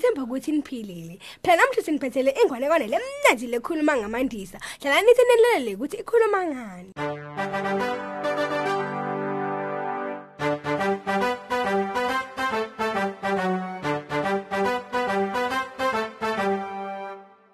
ekhaya ngiyethemba ukuthi niphilile phela namhla siniphethele ingwanekwane lemnanzi lekhuluma ngamandisa hlala nithi nilelele ukuthi ikhuluma ngani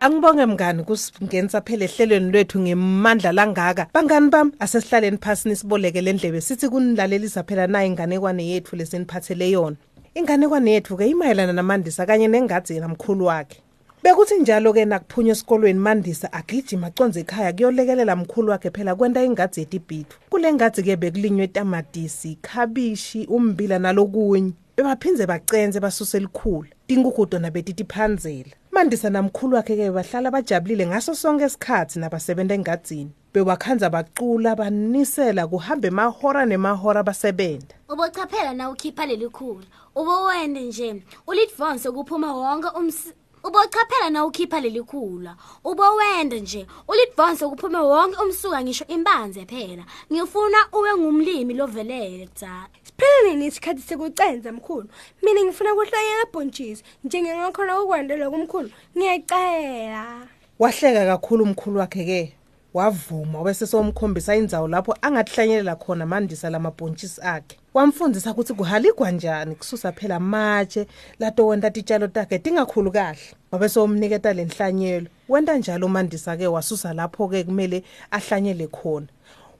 Angibonge mngani kusingenisa phela ehlelweni lwethu ngemandla langaka. Bangani bami asesihlaleni phansi nisiboleke le ndlebe sithi kunilalelisa phela nayi inganekwane yethu leseniphathele yona. Inganekwane yethu ke imayelana namandisa kanye nengadzi namkhulu wakhe. Bekuthi njalo ke nakuphunywa esikolweni Mandisa agijima aconze ekhaya kuyolekelela mkhulu wakhe phela kwenta ingadzi yetibhithu. Kule ngadzi ke bekulinywe tamatisi, khabishi, umbila nalokunye. Bebaphinze bacenze basuse likhulu. Tinkukhu tona betitiphanzela. Mandisa namkhulu wakhe ke bahlala bajabulile ngaso sonke isikhathi nabasebenta engadzini. Bewakhanza bacula banisela kuhambe mahora nemahora basebenta. ubochaphela na ukhipha leli khula? Ubowende nje ulidvonse kuphuma wonke ums ubochaphela na ukhipha leli khula? Ubowende nje ulidvonse kuphume wonke umsuka ngisho imbanze phela. Ngifuna ube ngumlimi lovelele kudzala Siphele nini isikhathi sekucenza mkhulu? Mina ngifuna kuhlanyela bhontshisi njengengakhona ukwandela kumkhulu. Ngiyacela. Wahleka kakhulu umkhulu wakhe ke. Wavuma bese somkhombisa indzawo lapho angathlanyelela khona Mandisa lamabhontshisi akhe. Wamfundisa ukuthi kuhaligwa njani kususa phela matshe lato wenta titshalo takhe tingakhulu kahle. Wabe somniketa lenhlanyelo. Wenta njalo Mandisa ke wasusa lapho ke kumele ahlanyele khona.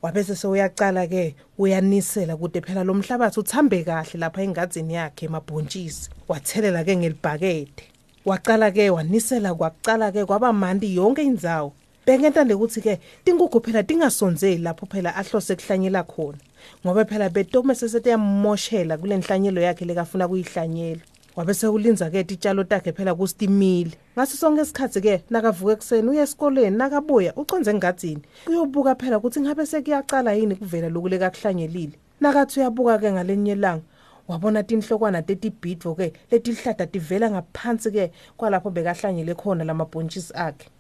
Wabese sewuyacala ke uyanisela kude phela lo mhlabathi uthambe kahle lapha engadzini yakhe emabhontshisi. Wathelela ke ngelibhakede. Waqala ke wanisela kwaqala ke kwaba mandi yonke indzawo. Bengentande ukuthi ke tinkukhu phela tingasonzeli lapho phela ahlose kuhlanyela khona. Ngoba phela betome sesetiyamoshela kule nhlanyelo yakhe lekafuna kuyihlanyela. Wabese ulinza ke titshalo takhe phela kustimile. Ngaso sonke isikhathi ke nakavuka ekseni uye esikoleni nakabuya uconze engadzini. Kuyobuka phela ukuthi ngabe sekuyacala yini kuvela lokuleka kuhlanyelile. Nakathi uyabuka ke ngalenye ilanga wabona tinhlokwana tetibhidvo ke letihlada tivela ngaphansi ke kwalapho bekahlanyele khona lamabhontshisi akhe.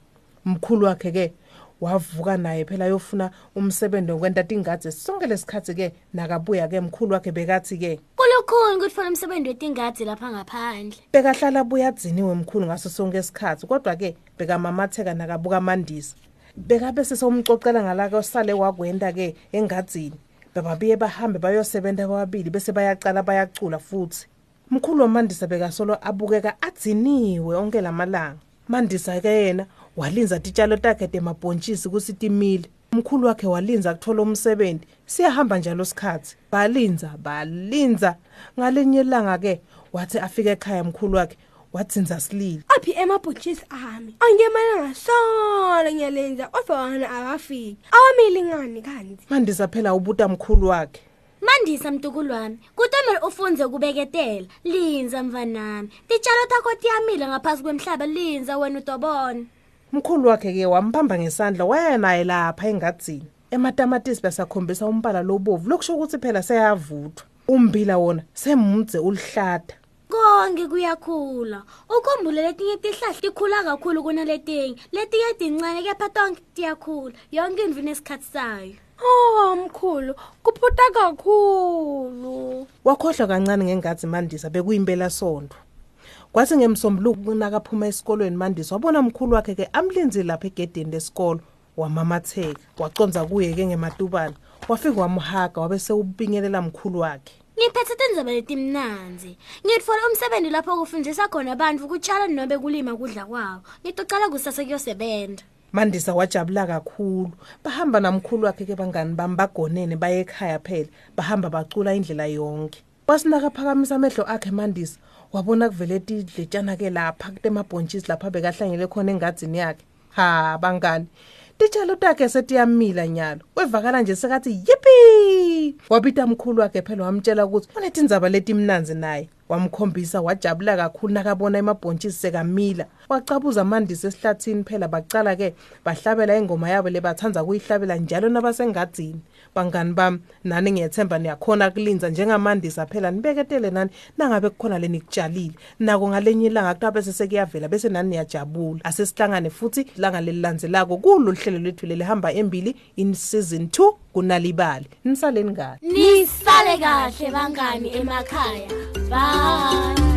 Mkhulu wakhe ke wavuka naye phela yofuna umsebenzi wokwenta tingadze sonke lesikhathi ke nakabuya ke mkhulu wakhe bekathi ke kulukhuni kutfola umsebenzi wetingadzi lapha ngaphandle. bekahlala buyadziniwe mkhulu ngaso sonke isikhathi kodwa ke bekamamatheka nakabuka mandisa bekabe sesomcocela ngalaka osale wakwenta ke engadzini bebabiye bahambe bayosebenta bababili bese bayacala bayacula futhi. Mkhulu wamandisa bekasolo abukeka adziniwe onke lamalanga. Mandisa ke yena walinza titshalo takhe temabhontshisi kusitimile umkhulu wakhe walinza kuthola umsebenzi. Siyahamba njalo isikhathi balinza balinza. Ngalenye ilanga ke wathi afike ekhaya mkhulu wakhe wathinza silile. Aphi emabhontshisi ami? Angemalanga solo ngiyalenza kodwa wona akafiki awamili ngani kanti? Mandisa phela ubuta mkhulu wakhe. Mandisa mtukulu wami kutomele ufunze kubeketela linza mvanami titshalo takho tiyamila ngaphasi kwemhlaba linza wena utobona Mkhulu wakhe ke wambamba ngesandla waya naye lapha engadzini. Ematamatisi basakhombisa umbala lobovu lokusho ukuthi phela seyavuthwa. Umbila wona semudze ulihlata. konke kuyakhula ukhumbule letinye tihlahla tikhula kakhulu kunaletinye letinye tincane kepha tonke tiyakhula yonke indlu nesikhathi sayo oh mkhulu kuphuta kakhulu Wakhohlwa kancane ngengadzi Mandisa bekuyimpela sonto. Kwathi ngemsombuluko nakaphuma esikolweni Mandisa wabona mkhulu wakhe ke amlinzi lapha egedini lesikolo wamamatheka waconza kuye ke ngematubana wafika wamhaga wabe sewubingelela mkhulu wakhe. ngiphethe tindzaba letimnanzi ngitfola umsebenzi lapho kufundisa khona bantfu kutshala nobe kulima kudla kwabo. Ngitocala kusasa kuyosebenta. Mandisa wajabula kakhulu. Bahamba namkhulu wakhe ke bangani bami bagonene baye ekhaya phela bahamba bacula indlela yonke. Wasinaka phakamisa amehlo akhe Mandisa wabona kuvele tidletshana ke lapha kutemabhontshisi lapha bekahlanyele khona engadzini yakhe. Ha bangani. Titshalo takhe setiyamila nyalo. Wevakala nje sekathi yipi? Wabita mkhulu wakhe phela wamtshela ukuthi unetindzaba letimnanzi naye. Wamkhombisa wajabula kakhulu nakabona emabhontshisi sekamila. Wacabuza amandisi esihlathini phela bacala ke bahlabela ingoma yabo lebathanza kuyihlabela njalo nabasengadzini bangani bami nani ngiyethemba niyakhona kulinza njengamandisa phela nibeketele nani? Nangabe kukhona lenikutshalile nako ngalenye ilanga kutabe sesekuyavela bese nani niyajabula. Asesihlangane futhi langa lelilandzelako kulo hlelo lethu lelihamba embili in season 2 kunalibali. Nisaleni ngani nisale kahle bangani emakhaya. Bye